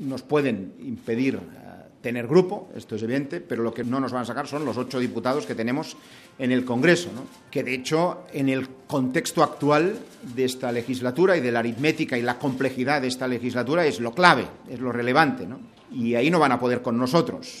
nos pueden impedir eh, tener grupo, esto es evidente, pero lo que no nos van a sacar son los ocho diputados que tenemos en el Congreso, ¿no? que de hecho en el contexto actual de esta legislatura y de la aritmética y la complejidad de esta legislatura es lo clave, es lo relevante, ¿no? y ahí no van a poder con nosotros.